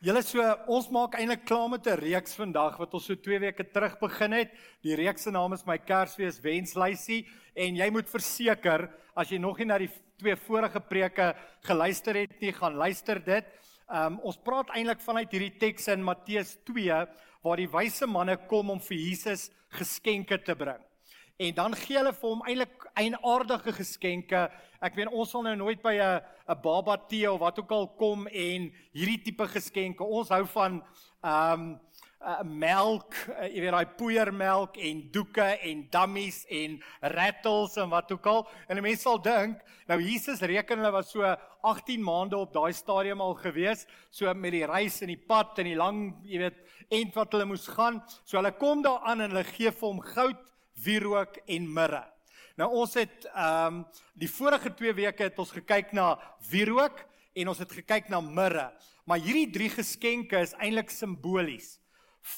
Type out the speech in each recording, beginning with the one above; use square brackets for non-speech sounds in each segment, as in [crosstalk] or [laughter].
Julle so ons maak eintlik klaar met 'n reeks vandag wat ons so 2 weke terug begin het. Die reeks se naam is my Kersfees wenslysie en jy moet verseker as jy nog nie na die twee vorige preke geluister het nie, gaan luister dit. Um ons praat eintlik vanuit hierdie teks in Matteus 2 waar die wyse manne kom om vir Jesus geskenke te bring. En dan gee hulle vir hom eintlik eienaardige geskenke. Ek weet ons sal nou nooit by 'n 'n baba tee of wat ook al kom en hierdie tipe geskenke. Ons hou van ehm um, uh, melk, uh, jy weet daai poeiermelk en doeke en dummies en rattles en wat ook al. En mense sal dink, nou Jesus reken hulle was so 18 maande op daai stadium al gewees, so met die reis en die pad en die lang, jy weet, end wat hulle moes gaan. So hulle kom daar aan en hulle gee vir hom goud wierook en mirre. Nou ons het ehm um, die vorige 2 weke het ons gekyk na wierook en ons het gekyk na mirre. Maar hierdie drie geskenke is eintlik simbolies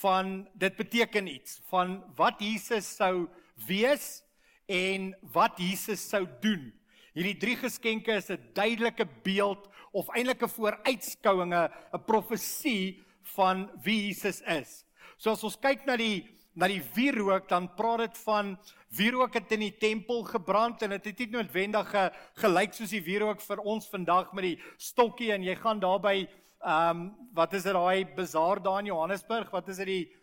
van dit beteken iets van wat Jesus sou wees en wat Jesus sou doen. Hierdie drie geskenke is 'n duidelike beeld of eintlik 'n vooruitskouinge, 'n profesie van wie Jesus is. So as ons kyk na die na die wierook dan praat dit van wierook het in die tempel gebrand en dit het nie noodwendig gelyk soos die wierook vir ons vandag met die stokkie en jy gaan daarby ehm um, wat is dit daai bazaar daar in Johannesburg? Wat is dit die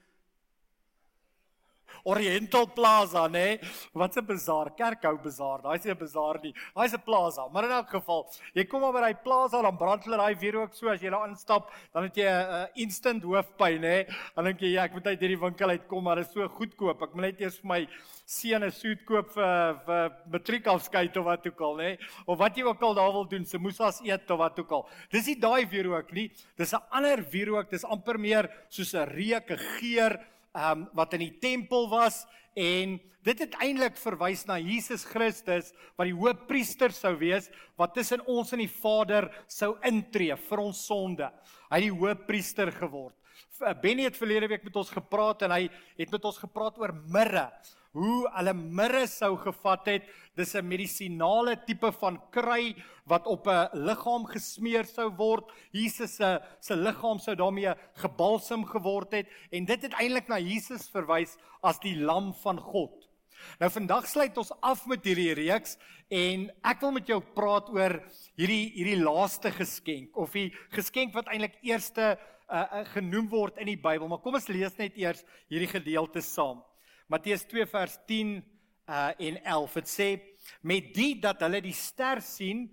Oriental Plaza? Nee? Wat 'n bazaar, Kerkhou bazaar. Daai is nie 'n bazaar nie. Daai is 'n plaza. Maar in elk geval, jy kom maar by daai plaza dan brand hulle daai weer ook so as jy daar instap, dan het jy 'n uh, instant hoofpyn, nê? Dan dink jy ja, ek moet uit hierdie winkel uitkom, maar dit is so goedkoop. Ek moet net eers vir my seun 'n soet koop vir vir matriekafskeid of wat ook al, nê? Of wat jy ook al daar wil doen, se moes as eet of wat ook al. Dis nie daai weer ook nie. Dis 'n ander weer ook. Dis amper meer soos 'n reuk, 'n geur um, wat in die tempel was en dit het eintlik verwys na Jesus Christus wat die hoëpriester sou wees wat tussen ons en die Vader sou intree vir ons sonde. Hy het die hoëpriester geword. Benny het verlede week met ons gepraat en hy het met ons gepraat oor mirre hoe hulle mirre sou gevat het. Dis 'n medisinale tipe van kry wat op 'n liggaam gesmeer sou word. Jesus se se liggaam sou daarmee gebalsem geword het en dit het eintlik na Jesus verwys as die lam van God. Nou vandag sluit ons af met hierdie reeks en ek wil met jou praat oor hierdie hierdie laaste geskenk of die geskenk wat eintlik eerste uh, uh, genoem word in die Bybel. Maar kom ons lees net eers hierdie gedeelte saam. Matteus 2 vers 10 uh en 11. Dit sê met die dat hulle die ster sien,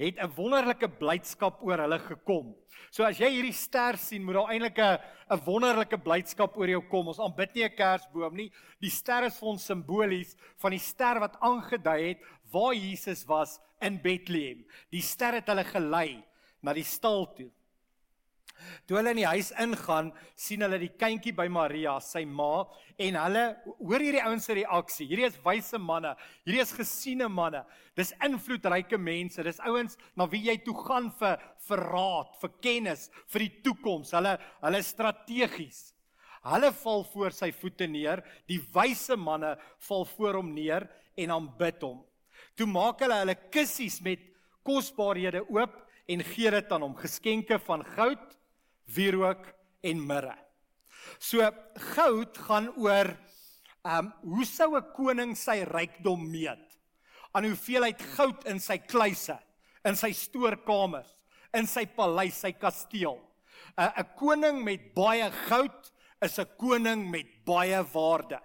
het 'n wonderlike blydskap oor hulle gekom. So as jy hierdie ster sien, moet daar eintlik 'n wonderlike blydskap oor jou kom. Ons aanbid nie 'n kersboom nie. Die ster is vir ons simbolies van die ster wat aangedui het waar Jesus was in Bethlehem. Die ster het hulle gelei na die stal toe. Toe hulle in die huis ingaan, sien hulle die kindjie by Maria, sy ma, en hulle hoor hierdie ouens se reaksie. Hierdie is wyse manne, hierdie is gesiene manne. Dis invloedryke mense. Dis ouens na wie jy toe gaan vir vir raad, vir kennis, vir die toekoms. Hulle hulle strategies. Hulle val voor sy voete neer. Die wyse manne val voor hom neer en aanbid hom. Toe maak hulle hulle kussies met kosbarehede oop en gee dit aan hom, geskenke van goud, wierook en mirre. So goud gaan oor ehm um, hoe sou 'n koning sy rykdom meet? Aan hoeveelheid goud in sy kluise, in sy stoorkamers, in sy paleis, sy kasteel. 'n uh, 'n koning met baie goud is 'n koning met baie waarde.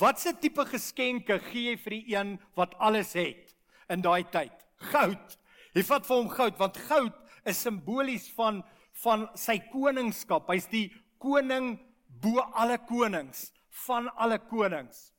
Watse tipe geskenke gee jy vir die een wat alles het in daai tyd? Goud. Hy vat vir hom goud want goud is simbolies van van sy koningskap. Hy's die koning bo alle konings, van alle konings.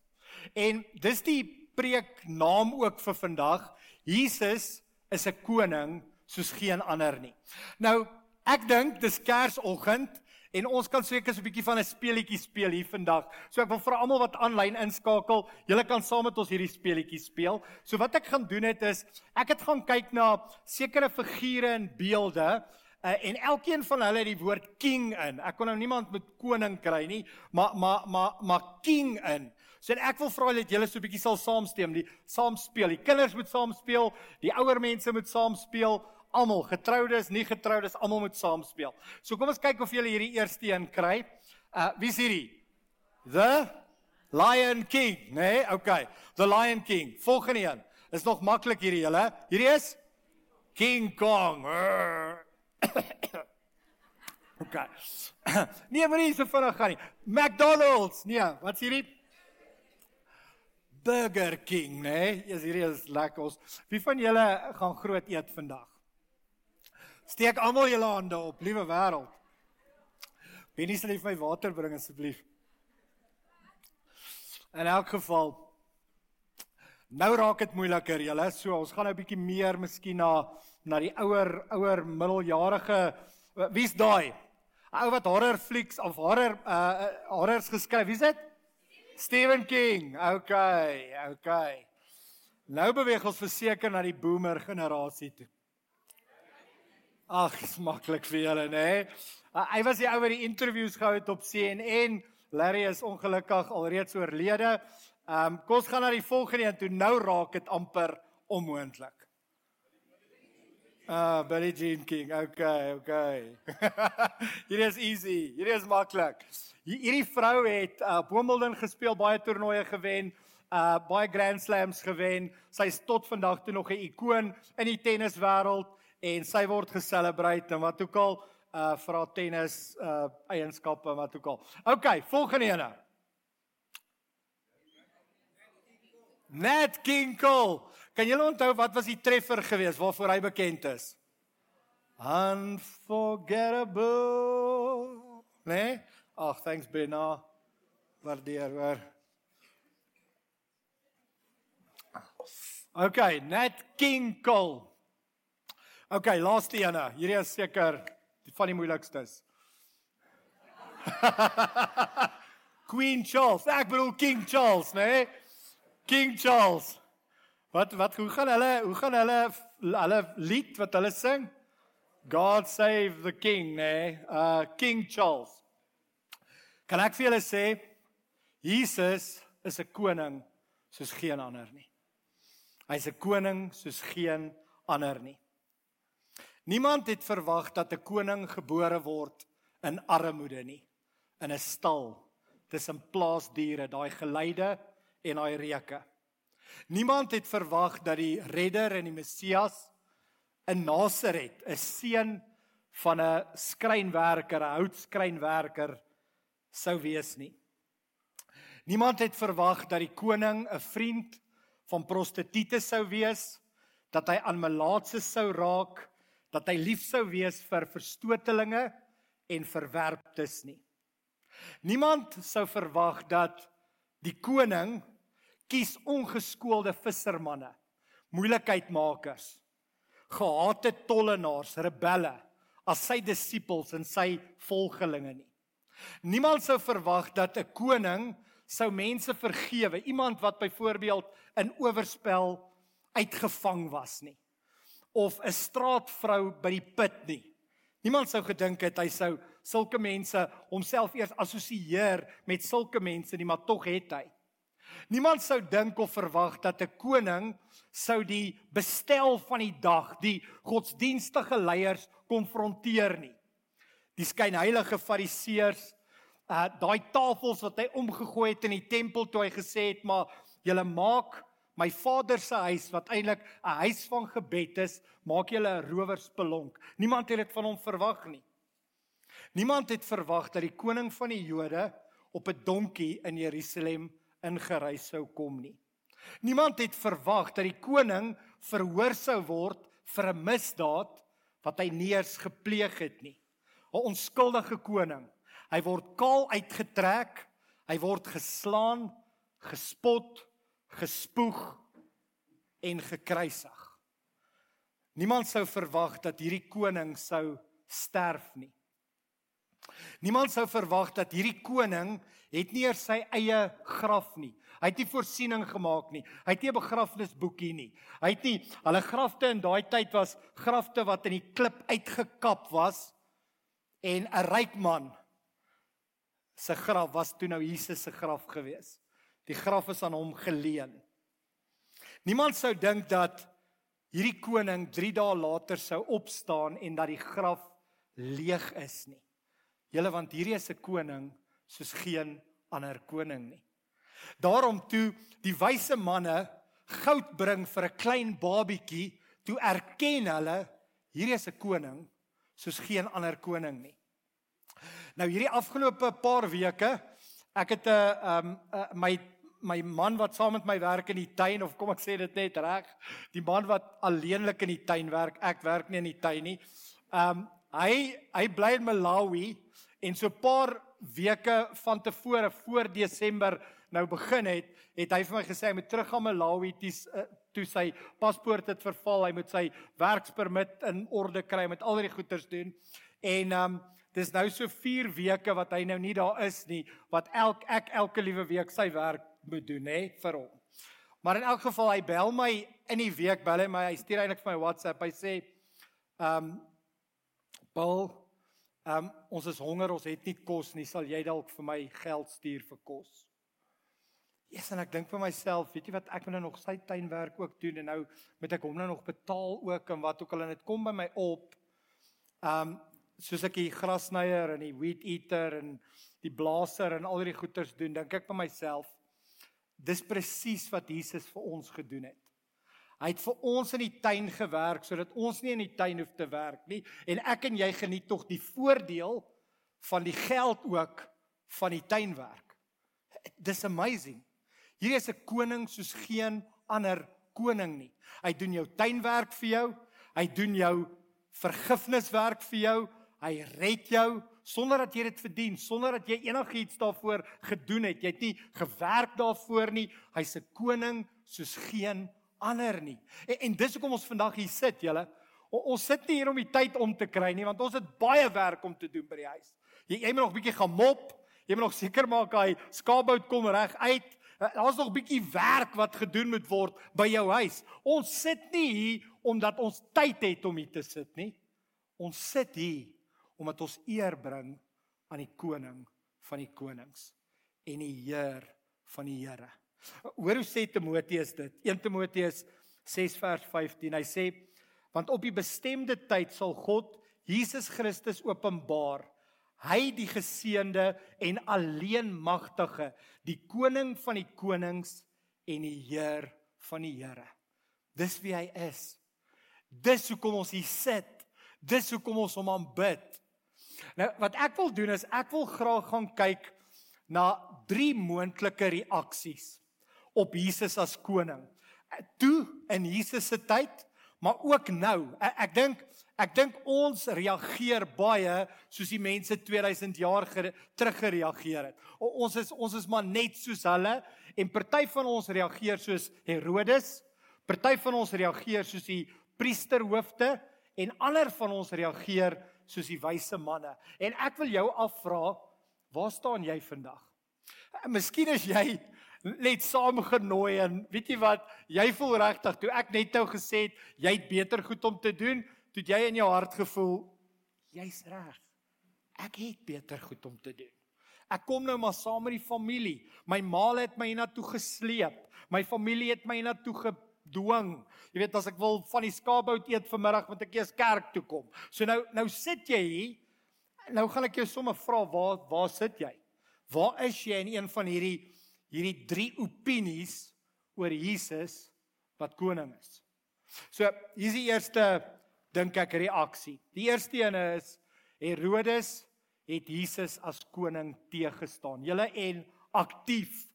En dis die preeknaam ook vir vandag. Jesus is 'n koning soos geen ander nie. Nou, ek dink dis Kersoggend en ons kan seker so 'n bietjie van 'n speletjie speel hier vandag. So ek wil vir almal wat aanlyn inskakel, julle kan saam met ons hierdie speletjie speel. So wat ek gaan doen het is ek het gaan kyk na sekere figure en beelde Uh, en elkeen van hulle het die woord king in. Ek kon nou niemand met koning kry nie, maar maar maar maar king in. So ek wil vra dat julle so 'n bietjie sal saamstem, die saam speel. Die kinders moet saam speel, die ouer mense moet saam speel, almal, getroudes, nie getroudes, almal moet saam speel. So kom ons kyk of julle hierdie eerste een kry. Uh wie's hierdie? The Lion King, nee, okay. The Lion King. Volgende een. Is nog maklik hierdie julle. Hierdie is King Kong. [coughs] okay. [coughs] Nee, maar nie so vinnig gaan nie. McDonald's. Nee, wat's hierdie? Burger King, né? Nee? Yes, hierdie is lekker. Ons Wie van julle gaan groot eet vandag? Steek almal julle hande op, liewe wêreld. Wie nie sal vir my water bring asseblief? In elk geval nou raak dit moeiliker, julle. So ons gaan nou 'n bietjie meer miskien na na die ouer ouer middeljarige wie's daai? Ou wat horror flieks of horror uh horrors geskryf. Wie's dit? Stephen King. Okay, okay. Nou beweeg ons verseker na die boomer generasie toe. Ag, smaklik vir julle, nê? Uh, hy was die ou wat die interviews gehou het op CNN. Larry is ongelukkig alreeds oorlede. Ehm um, kom ons gaan na die volgende een toe. Nou raak dit amper onmoontlik. Ah, Billie Jean King. Okay, okay. [laughs] Hier is easy. Hier is maklik. Hierdie vrou het uh, Wimbledon gespeel, baie toernooie gewen, uh baie Grand Slams gewen. Sy's tot vandag toe nog 'n ikoon in die tenniswêreld en sy word geselebreit en wat ook al uh vir haar tennis uh eienskappe wat ook al. OK, volgende ene. Nat King Cole. Kan julle onthou wat was die treffer geweest waarvoor hy bekend is? Unforgettable. Nee? Ag, thanks Bena. Waardeer hoor. Okay, Nat King Cole. Okay, laaste ene. Hierdie is seker van die moeilikstes. [laughs] Queen Charles. Ek bedoel King Charles, né? Nee? King Charles. Wat wat hoe gaan hulle hoe gaan hulle hulle lied wat hulle sing? God save the king, né? Nee? Uh King Charles. Kan ek vir julle sê Jesus is 'n koning soos geen ander nie. Hy's 'n koning soos geen ander nie. Niemand het verwag dat 'n koning gebore word in armoede nie, in 'n stal tussen plaasdiere, daai geleide en daai reuke. Niemand het verwag dat die redder en die Messias in Nasaret, 'n seun van 'n skrynwerker, 'n houtskrynwerker sou wees nie. Niemand het verwag dat die koning 'n vriend van prostituie sou wees, dat hy aan melaatse sou raak, dat hy lief sou wees vir verstotelinge en verwerptes nie. Niemand sou verwag dat die koning kies ongeskoelde vissermanne, moeilikheidmakers, gehate tollenaars, rebelle as sy disippels en sy volgelinge nie. Niemand sou verwag dat 'n koning sou mense vergewe, iemand wat byvoorbeeld in oorspel uitgevang was nie of 'n straatvrou by die put nie. Niemand sou gedink het hy sou sulke mense homself eers assosieer met sulke mense nie, maar tog het hy. Niemand sou dink of verwag dat 'n koning sou die bestel van die dag, die godsdienstige leiers konfronteer nie. Die skynheilige fariseërs uh daai tafels wat hy omgegooi het in die tempel toe hy gesê het maar julle maak my vader se huis wat eintlik 'n huis van gebed is maak julle 'n rowerspelonk niemand het dit van hom verwag nie niemand het verwag dat die koning van die Jode op 'n donkie in Jerusalem ingery sou kom nie niemand het verwag dat die koning verhoor sou word vir 'n misdaad wat hy nie eens gepleeg het nie. 'n Onskuldige koning. Hy word kaal uitgetrek, hy word geslaan, gespot, gespoeg en gekruisig. Niemand sou verwag dat hierdie koning sou sterf nie. Niemand sou verwag dat hierdie koning het nie eers sy eie graf nie. Hy het nie voorsiening gemaak nie. Hy het nie 'n begrafnisboekie nie. Hy het nie hulle grafte in daai tyd was grafte wat in die klip uitgekap was en 'n ryk man se graf was toe nou Jesus se graf gewees. Die graf is aan hom geleen. Niemand sou dink dat hierdie koning 3 dae later sou opstaan en dat die graf leeg is nie. Julle want hierdie is 'n koning soos geen ander koning nie. Daarom toe die wyse manne goud bring vir 'n klein babietjie, toe erken hulle hierdie is 'n koning soos geen ander koning nie. Nou hierdie afgelope paar weke, ek het 'n um uh, my my man wat saam met my werk in die tuin of kom ek sê dit net reg, die man wat alleenlik in die tuin werk, ek werk nie in die tuin nie. Um hy hy bly in Malawi en so 'n paar weke van tevore voor Desember nou begin het, het hy vir my gesê hy moet terug gaan Malawi toe, uh, toe sy paspoort het verval, hy moet sy werkspermit in orde kry, met al die goeders doen. En um dis nou so 4 weke wat hy nou nie daar is nie, wat elk ek elke liewe week sy werk moet doen, hè, vir hom. Maar in elk geval hy bel my in die week, bel hy my, hy stuur eintlik vir my WhatsApp. Hy sê um Paul Ehm um, ons is honger, ons het nie kos nie. Sal jy dalk vir my geld stuur vir kos? Yes, en ek dink vir myself, weet jy wat, ek moet nou nog sy tuinwerk ook doen en nou moet ek hom nou nog betaal ook en wat ook al en dit kom by my op. Ehm um, soos ek die grasnyer en die weed eater en die blaser en al die goeters doen, dink ek vir myself, dis presies wat Jesus vir ons gedoen het. Hy het vir ons in die tuin gewerk sodat ons nie in die tuin hoef te werk nie en ek en jy geniet tog die voordeel van die geld ook van die tuinwerk. Dis amazing. Hier is 'n koning soos geen ander koning nie. Hy doen jou tuinwerk vir jou. Hy doen jou vergifniswerk vir jou. Hy red jou sonder dat jy dit verdien, sonder dat jy enigiets daarvoor gedoen het. Jy het nie gewerk daarvoor nie. Hy's 'n koning soos geen ander nie. En, en dis hoekom ons vandag hier sit, julle. Ons sit nie hier om die tyd om te kry nie, want ons het baie werk om te doen by die huis. Jy jy moet nog 'n bietjie gaan mop. Jy moet nog seker maak hy skaapbout kom reg uit. Eh, daar's nog 'n bietjie werk wat gedoen moet word by jou huis. Ons sit nie hier omdat ons tyd het om hier te sit nie. Ons sit hier omdat ons eer bring aan die koning van die konings en die Heer van die Here. Hoor hoe sê Timoteus dit? 1 Timoteus 6 vers 15. Hy sê want op die bestemde tyd sal God Jesus Christus openbaar. Hy die geseënde en alleen magtige, die koning van die konings en die Heer van die Here. Dis wie hy is. Dis hoekom ons hier sit. Dis hoekom ons hom aanbid. Nou wat ek wil doen is ek wil graag gaan kyk na drie moontlike reaksies op Jesus as koning. Toe in Jesus se tyd, maar ook nou. Ek, ek dink ek dink ons reageer baie soos die mense 2000 jaar terug gereageer het. O, ons is ons is maar net soos hulle en party van ons reageer soos Herodes, party van ons reageer soos die priesterhoofde en ander van ons reageer soos die wyse manne. En ek wil jou afvra, waar staan jy vandag? Miskien is jy net saamgenooi en weet jy wat, jy voel regtig toe ek net nou gesê het jy het beter goed om te doen, toe jy in jou hart gevoel jy's reg. Ek het beter goed om te doen. Ek kom nou maar saam met die familie. My ma het my hiernatoe gesleep. My familie het my hiernatoe gedwing. Jy weet as ek wil van die skaapbout eet vanmiddag moet ek eers kerk toe kom. So nou nou sit jy hier. Nou gaan ek jou sommer vra waar waar sit jy? Waar is jy in een van hierdie hierdie drie opinies oor Jesus wat koning is. So, hier is die eerste dink ek reaksie. Die eerste een is Herodes het Jesus as koning teëgestaan. Julle en aktief.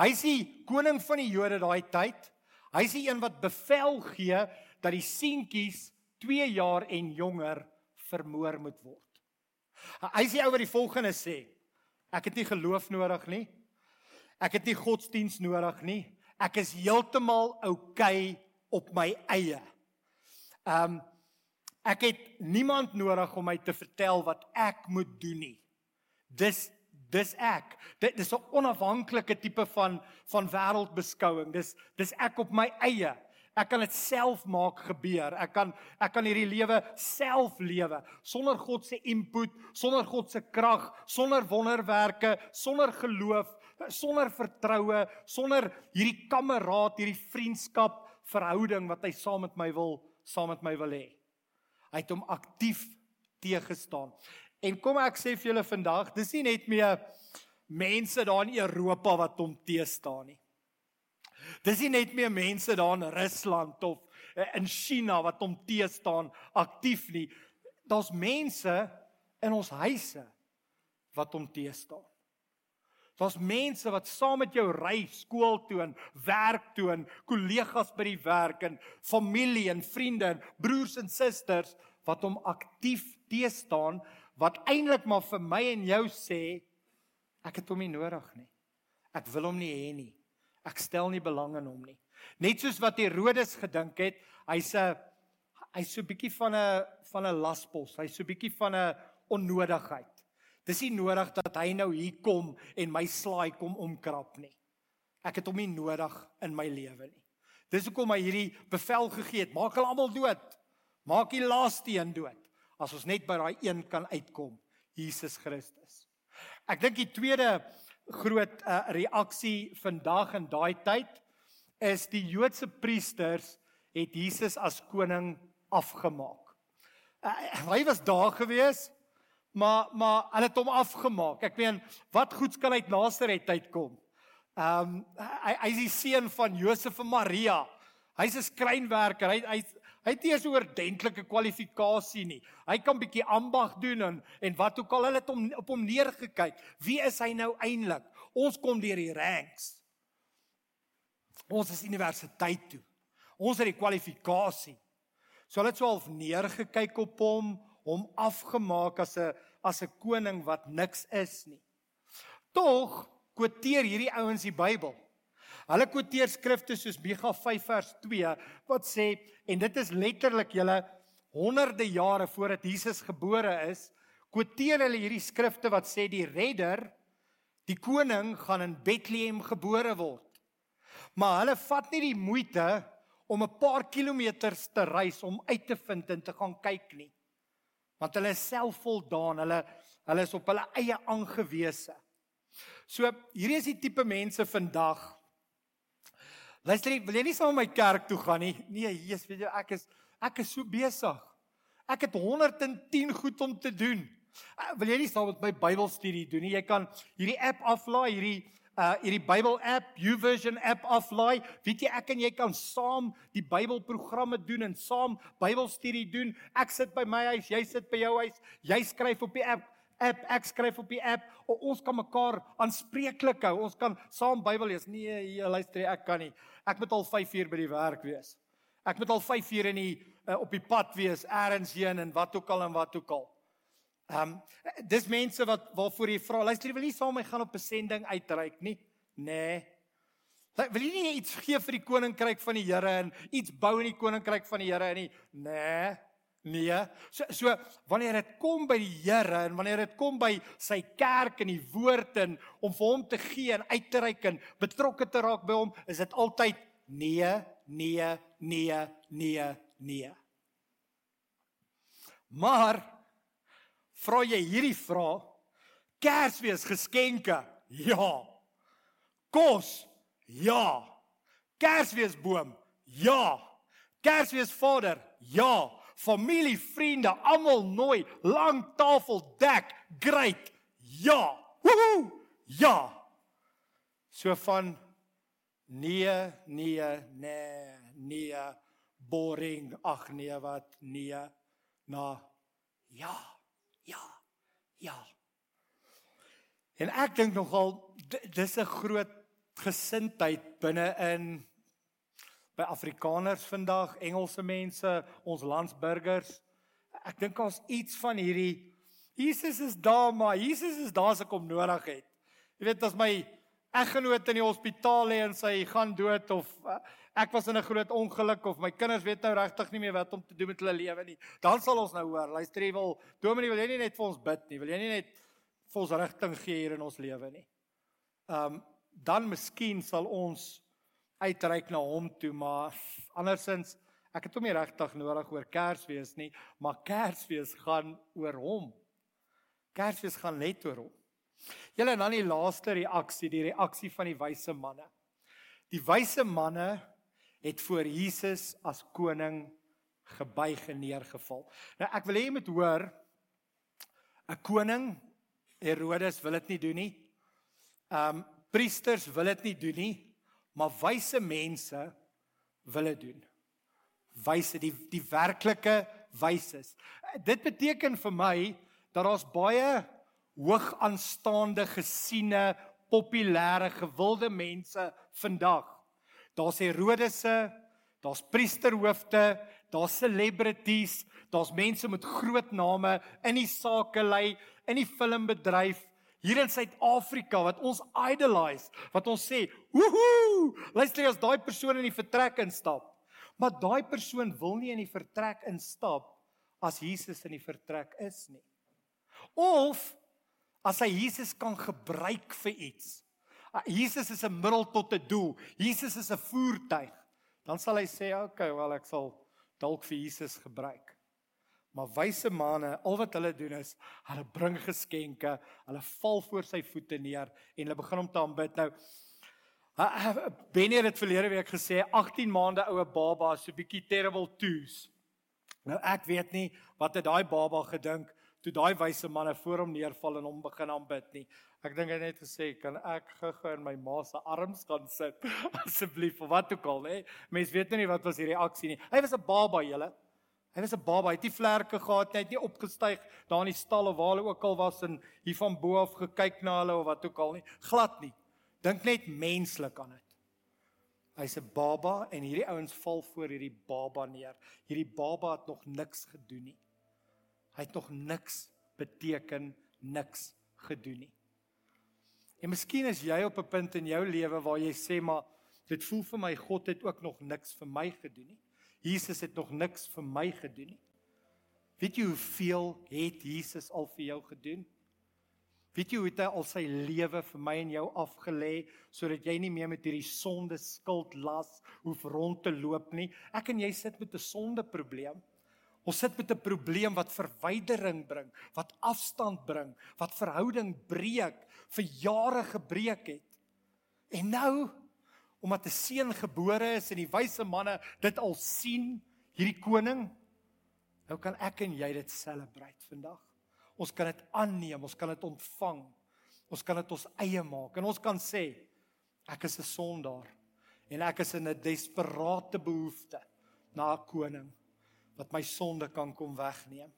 Hy is die koning van die Jode daai tyd. Hy is die een wat bevel gee dat die seentjies 2 jaar en jonger vermoor moet word. Hy sê oor die volgende sê: Ek het nie geloof nodig nie. Ek het nie godsdiens nodig nie. Ek is heeltemal oukei okay op my eie. Um ek het niemand nodig om my te vertel wat ek moet doen nie. Dis dis ek. Dit is 'n onafhanklike tipe van van wêreldbeskouing. Dis dis ek op my eie. Ek kan dit self maak gebeur. Ek kan ek kan hierdie lewe self lewe sonder God se input, sonder God se krag, sonder wonderwerke, sonder geloof, sonder vertroue, sonder hierdie kameraad, hierdie vriendskap verhouding wat hy saam met my wil saam met my wil hê. Hy het hom aktief teëgestaan. En kom ek sê vir julle vandag, dis nie net meer mense daar in Europa wat hom teë staan nie. Dis nie net meer mense daar in Rusland of eh, in China wat hom teë staan aktief nie. Daar's mense in ons huise wat hom teë staan. Daar's mense wat saam met jou ry skool toe en werk toe en kollegas by die werk en familie en vriende en broers en susters wat hom aktief teë staan wat eintlik maar vir my en jou sê ek het hom nie nodig nie. Ek wil hom nie hê nie. Ek stel nie belang in hom nie. Net soos wat Herodes gedink het, hy's 'n hy's so 'n bietjie van 'n van 'n laspos. Hy's so 'n bietjie van 'n onnodigheid. Dis nie nodig dat hy nou hier kom en my slaai kom omkrap nie. Ek het hom nie nodig in my lewe nie. Dis hoekom hy hierdie bevel gegee het: maak hulle almal dood. Maak die laaste een dood as ons net by daai een kan uitkom, Jesus Christus. Ek dink die tweede groot uh, reaksie vandag in daai tyd is die Joodse priesters het Jesus as koning afgemaak. Uh, hy was daar gewees, maar maar hulle het hom afgemaak. Ek meen, wat goeds kan uit Nasaret uitkom? Ehm um, hy hy's die seun van Josef en Maria. Hy's 'n skrynwerker. Hy hy Hy het nie 'n oordentlike kwalifikasie nie. Hy kan bietjie ambag doen en en wat ook al hulle het hom op hom neergekyk. Wie is hy nou eintlik? Ons kom deur die ranks. Ons is universiteit toe. Ons het die kwalifikasie. So hulle het so half neergekyk op hom, hom afgemaak as 'n as 'n koning wat niks is nie. Tog quoteer hierdie ouens die Bybel. Hulle quoteer skrifte soos Micha 5 vers 2 wat sê en dit is letterlik julle honderde jare voordat Jesus gebore is, quoteer hulle hierdie skrifte wat sê die redder, die koning gaan in Bethlehem gebore word. Maar hulle vat nie die moeite om 'n paar kilometers te reis om uit te vind en te gaan kyk nie. Want hulle is selfvoldaan, hulle hulle is op hulle eie aangewese. So hierdie is die tipe mense vandag Luister, wil jy nie saam met my kerk toe gaan nie? Nee, Jesus, weet jy, ek is ek is so besig. Ek het 110 goed om te doen. Wil jy nie saam met my Bybelstudie doen nie? Jy kan hierdie app aflaai, hierdie uh hierdie Bybel app, YouVersion app aflaai. Weet jy, ek en jy kan saam die Bybelprogramme doen en saam Bybelstudie doen. Ek sit by my huis, jy sit by jou huis. Jy skryf op die app app, ek skryf op die app. Ons kan mekaar aanspreeklik hou. Ons kan saam Bybel lees. Nee, jy luister, ek kan nie. Ek moet al 5 uur by die werk wees. Ek moet al 5 uur in die uh, op die pad wees, eers heen en wat ook al en wat ook al. Ehm um, dis mense wat waarvoor jy vra. Luister, jy wil nie saam met my gaan op 'n sending uitreik nie. Nee. Wil jy nie iets gee vir die koninkryk van die Here en iets bou in die koninkryk van die Here nie? Nee. Nee. So so wanneer dit kom by die Here en wanneer dit kom by sy kerk en die woord en om vir hom te gee en uit te reik en betrokke te raak by hom, is dit altyd nee, nee, nee, nee, nee. Maar vra jy hierdie vraag? Kersfees geskenke? Ja. Kos? Ja. Kersfeesboom? Ja. Kersfees vader? Ja familie, vriende, almal nooi, lang tafel dek, great. Ja. Woehoe. Ja. So van nee, nee, nee, nee, boring, ag nee wat, nee, na ja, ja, ja. En ek dink nogal dis 'n groot gesindheid binne in by Afrikaners vandag, Engelse mense, ons landsburgers. Ek dink ons iets van hierdie Jesus is daar, maar Jesus is daar as ek hom nodig het. Jy weet as my eggenoot in die hospitaal lê en sy gaan dood of uh, ek was in 'n groot ongeluk of my kinders weet nou regtig nie meer wat om te doen met hulle lewe nie. Dan sal ons nou hoor, luister jy wil Dominee wil jy nie net vir ons bid nie, wil jy nie net vir ons rigting gee hier in ons lewe nie. Um dan miskien sal ons uitreik na hom toe, maar andersins ek het hom nie regtig nodig oor Kersfees nie, maar Kersfees gaan oor hom. Kersfees gaan net oor hom. Julle dan die laaste reaksie, die reaksie van die wyse manne. Die wyse manne het voor Jesus as koning gebuig en neergeval. Nou ek wil hê jy moet hoor 'n koning Herodes wil dit nie doen nie. Um priesters wil dit nie doen nie, maar wyse mense wil dit doen. Wyse die die werklike wyses. Dit beteken vir my dat daar's baie hoog aanstaande gesiene populêre gewilde mense vandag. Daar's Herodese, daar's priesterhoofde, daar's celebrities, daar's mense met groot name in die sakelei, in die filmbedryf hier in Suid-Afrika wat ons idolize, wat ons sê, "Woohoo! Luister as daai persoon in die vertrek instap." Maar daai persoon wil nie in die vertrek instap as Jesus in die vertrek is nie. Of as hy Jesus kan gebruik vir iets. Jesus is 'n middel tot 'n doel. Jesus is 'n voertuig. Dan sal hy sê, "Oké, okay, wel ek sal dalk vir Jesus gebruik." Maar wyse manne, al wat hulle doen is, hulle bring geskenke, hulle val voor sy voete neer en hulle begin om te aanbid. Nou Benny het verlede week gesê 18 maande oue baba so 'n bietjie terrible twos. Nou ek weet nie wat het daai baba gedink toe daai wyse manne voor hom neerval en hom begin aanbid nie. Ek dink hy het net gesê, "Kan ek gou-gou in my ma se arms gaan sit [laughs] asseblief of wat ook al, hè?" Mense weet nou nie wat was die reaksie nie. Hy was 'n baba, julle. Hy was 'n baba, hy het nie vlerke gehad nie, hy het nie opgestyg daar in die stal of waar hulle ook al was en hier van bo af gekyk na hulle of wat ook al nie. Glad nie. Dink net menslik aan dit. Hy's 'n baba en hierdie ouens val voor hierdie baba neer. Hierdie baba het nog niks gedoen nie. Hy het nog niks beteken, niks gedoen nie. En miskien is jy op 'n punt in jou lewe waar jy sê maar dit voel vir my God het ook nog niks vir my gedoen nie. Jesus het nog niks vir my gedoen nie. Weet jy hoeveel het Jesus al vir jou gedoen? Weet jy hoe hy al sy lewe vir my en jou afgelê sodat jy nie meer met hierdie sonde skuld las hoef rond te loop nie? Ek en jy sit met 'n sonde probleem. Ons sit met 'n probleem wat verwydering bring, wat afstand bring, wat verhouding breek, vir jare gebreek het. En nou omdat 'n seun gebore is en die wyse manne dit al sien, hierdie koning, nou kan ek en jy dit celebrate vandag. Ons kan dit aanneem, ons kan dit ontvang. Ons kan dit ons eie maak en ons kan sê ek is 'n sondaar en ek is in 'n desperate behoefte na 'n koning wat my sonde kan kom wegneem,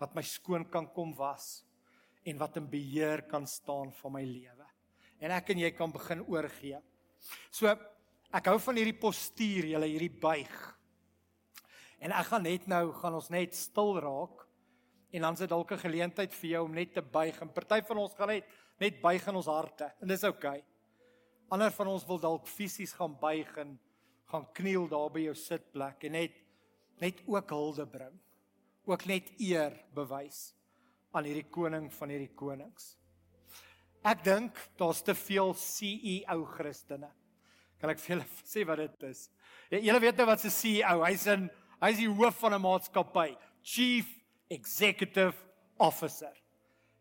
wat my skoon kan kom was en wat in beheer kan staan van my lewe. En ek en jy kan begin oorgee So ek hou van hierdie postuur, julle hierdie buig. En ek gaan net nou gaan ons net stil raak en dan is dit dalk 'n geleentheid vir jou om net te buig. En party van ons gaan net net buig in ons harte en dis oukei. Okay. Ander van ons wil dalk fisies gaan buig en gaan kniel daar by jou sitplek en net net ook hulde bring. Ook net eer bewys aan hierdie koning van hierdie konings. Ek dink daar's te veel CEO Christene. Kan ek vir julle [laughs] sê wat dit is? Ja, julle weet nou wat 'n CEO, hy's 'n hy's die hoof van 'n maatskappy, Chief Executive Officer.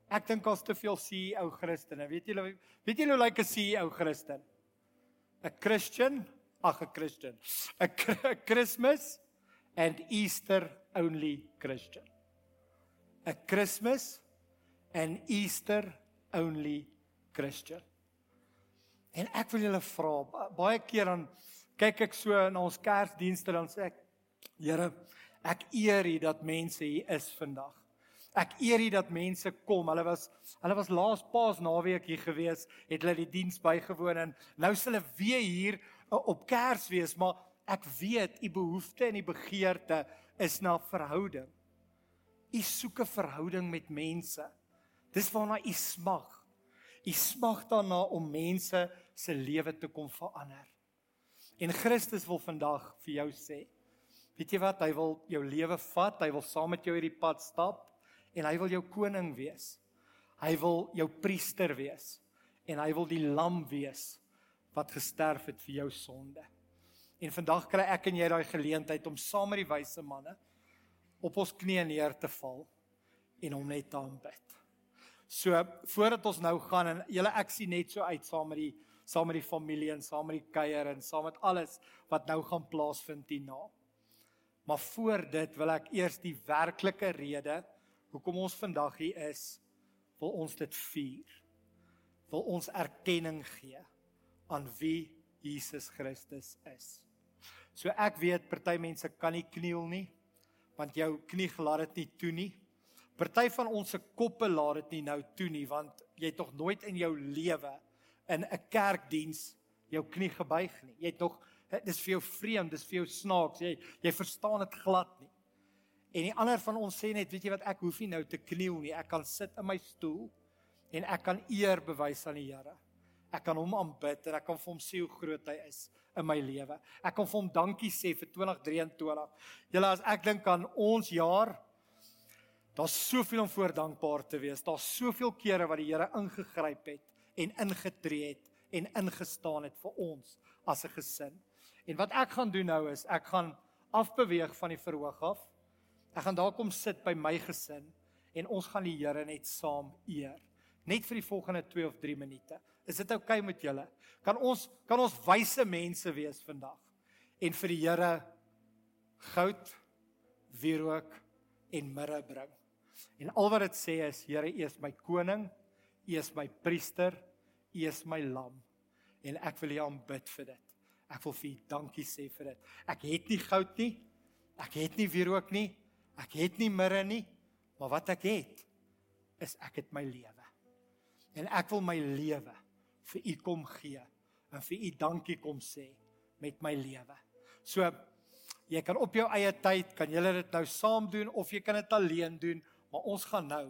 Ek dink daar's te veel CEO Christene. Weet julle weet julle hoe lyk like 'n CEO Christen? 'n Christian, ag 'n Christian. 'n Christmas and Easter only Christian. 'n Christmas and Easter only Christian. En ek wil julle vra, baie keer dan kyk ek so na ons Kersdienste dan sê ek, Here, ek eer U dat mense hier is vandag. Ek eer U dat mense kom. Hulle was hulle was laas Paasnaweek hier gewees, het hulle die diens bygewoon en nou is hulle weer hier uh, op Kersfees, maar Ek weet u behoefte en u begeerte is na verhouding. U soek 'n verhouding met mense. Dis waarna u smag. U smag daarna om mense se lewe te kom verander. En Christus wil vandag vir jou sê, weet jy wat, hy wil jou lewe vat, hy wil saam met jou hierdie pad stap en hy wil jou koning wees. Hy wil jou priester wees en hy wil die lam wees wat gesterf het vir jou sonde. En vandag kry ek en jy daai geleentheid om saam met die wyse manne op ons knieë neer te val en hom net te aanbid. So voordat ons nou gaan en julle ek sien net so uit saam met die saam met die familie en saam met die kuier en saam met alles wat nou gaan plaasvind hierna. Maar voor dit wil ek eers die werklike rede hoekom ons vandag hier is, wil ons dit vier. Wil ons erkenning gee aan wie Jesus Christus is. So ek weet party mense kan nie kniel nie want jou knie laat dit nie toe nie. Party van ons se koppe laat dit nie nou toe nie want jy het tog nooit in jou lewe in 'n kerkdiens jou knie gebuig nie. Jy het nog dis vir jou vreemd, dis vir jou snaaks. Jy jy verstaan dit glad nie. En die ander van ons sê net, weet jy wat, ek hoef nie nou te kniel nie. Ek kan sit in my stoel en ek kan eer bewys aan die Here. Ek kan hom aanbid en ek kan vir hom sê hoe groot hy is in my lewe. Ek kan vir hom dankie sê vir 2023. Julle as ek dink aan ons jaar Daar's soveel om voor dankbaar te wees. Daar's soveel kere wat die Here ingegryp het en ingetree het en ingestaan het vir ons as 'n gesin. En wat ek gaan doen nou is ek gaan afbeweeg van die verhoog af. Ek gaan daar kom sit by my gesin en ons gaan die Here net saam eer. Net vir die volgende 2 of 3 minute. Is dit oukei okay met julle? Kan ons kan ons wyse mense wees vandag en vir die Here goud, wierook en mirre bring. En al wat dit sê is Here, U is my koning, U is my priester, U is my lam en ek wil U aanbid vir dit. Ek wil vir U dankie sê vir dit. Ek het nie goud nie. Ek het nie wierook nie. Ek het nie mirre nie. Maar wat ek het is ek het my lewe. En ek wil my lewe vir U kom gee en vir U dankie kom sê met my lewe. So jy kan op jou eie tyd kan jy dit nou saam doen of jy kan dit alleen doen, maar ons gaan nou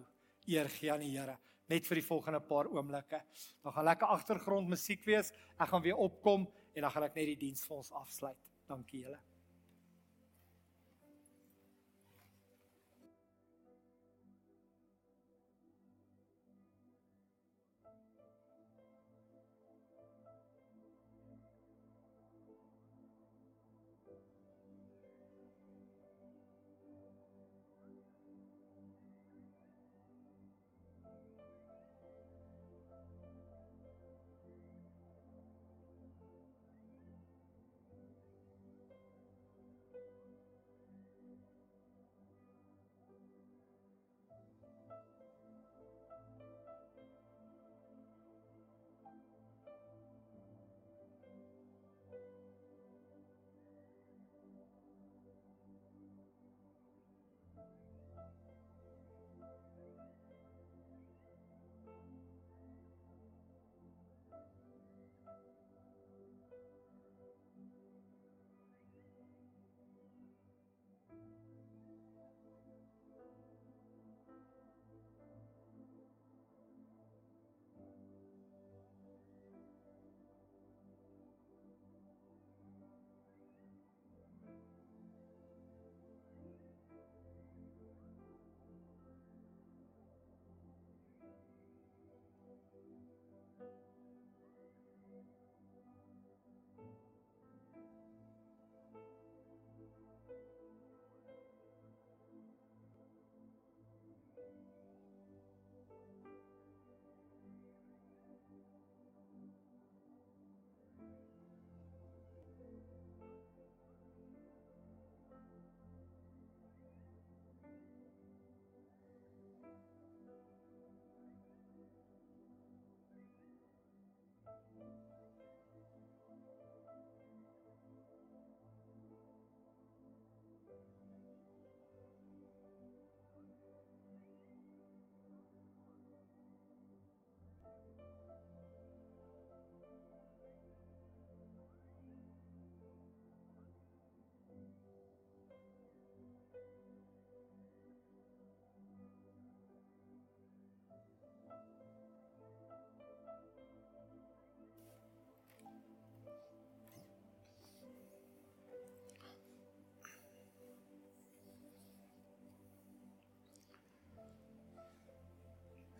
eer gee aan die Here net vir die volgende paar oomblikke. Dan gaan lekker agtergrond musiek wees. Ek gaan weer opkom en dan gaan ek net die diens vir ons afsluit. Dankie julle.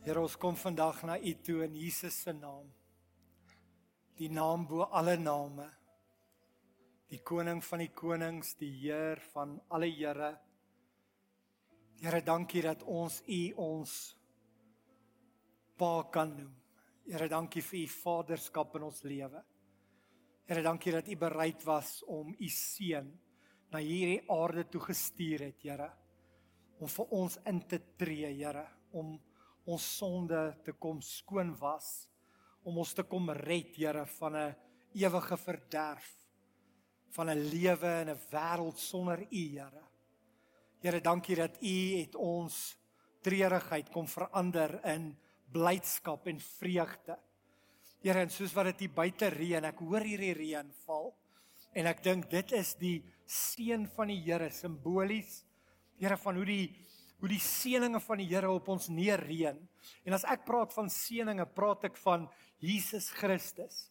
Here ons kom vandag na U toe in Jesus se naam. Die naam bo alle name. Die koning van die konings, die Heer van alle Here. Here, dankie dat ons U ons Pa kan noem. Here, dankie vir U vaderskap in ons lewe. Here, dankie dat U bereid was om U seun na hierdie aarde toe gestuur het, Here, om vir ons in te tree, Here, om ons sonde te kom skoon was, om ons te kom red, Here, van 'n ewige verderf, van 'n lewe in 'n wêreld sonder U, Here. Here, dankie dat U het ons treurigheid kom verander in blydskap en vreugde. Here, en soos wat dit hier buite reën, ek hoor hierdie reën val en ek dink dit is die seën van die Here simbolies. Here van hoe die hoe die seëninge van die Here op ons neerreën. En as ek praat van seëninge, praat ek van Jesus Christus.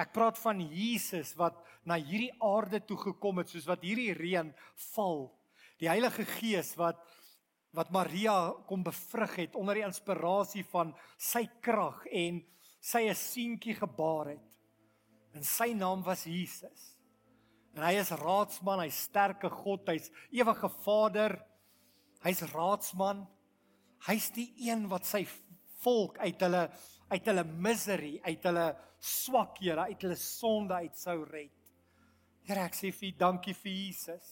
Ek praat van Jesus wat na hierdie aarde toe gekom het soos wat hierdie reën val. Die Heilige Gees wat wat Maria kom bevrug het onder die inspirasie van sy krag en sy 'n seentjie gebaar het. En sy naam was Jesus. En hy is raadsman, hy's sterke God, hy's ewige Vader. Hy's raadsman. Hy's die een wat sy volk uit hulle uit hulle misery, uit hulle swakhede, uit hulle sonde uit sou red. Here, ek sê vir U dankie vir Jesus.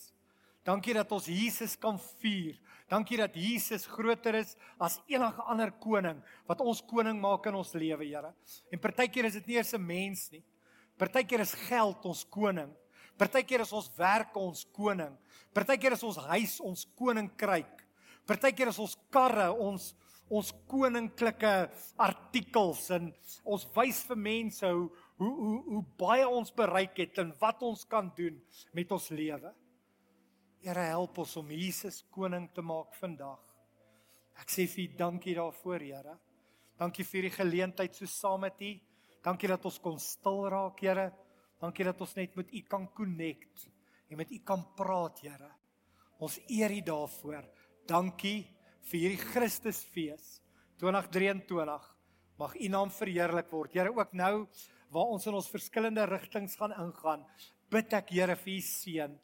Dankie dat ons Jesus kan vier. Dankie dat Jesus groter is as enige ander koning wat ons koning maak in ons lewe, Here. En partykeer is dit nie eers 'n mens nie. Partykeer is geld ons koning. Partykeer is ons werk ons koning. Partykeer is ons huis ons koninkryk. Partykeer is ons karre ons ons koninklike artikels en ons wys vir mense hoe hoe hoe hoe baie ons bereik het en wat ons kan doen met ons lewe. Here help ons om Jesus koning te maak vandag. Ek sê vir U dankie daarvoor, Here. Dankie vir die geleentheid so saam met U. Dankie dat ons kon stil raak, Here. Dankie dat ons net met U kan connect en met U kan praat, Here. Ons eer U daarvoor. Dankie vir hierdie Christusfees 2023. Mag U naam verheerlik word. Here, ook nou waar ons in ons verskillende rigtings gaan ingaan, bid ek Here vir U seën.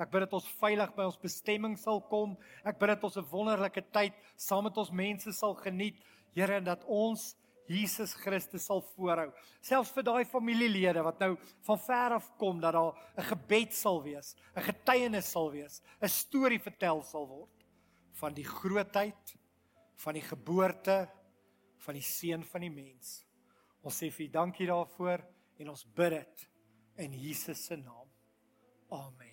Ek bid dat ons veilig by ons bestemming sal kom. Ek bid dat ons 'n wonderlike tyd saam met ons mense sal geniet. Here, en dat ons Jesus Christus sal voorhou. Selfs vir daai familielede wat nou van ver af kom dat daar 'n gebed sal wees, 'n getuienis sal wees, 'n storie vertel sal word van die grootheid van die geboorte van die seun van die mens. Ons sê vir U dankie daarvoor en ons bid dit in Jesus se naam. Amen.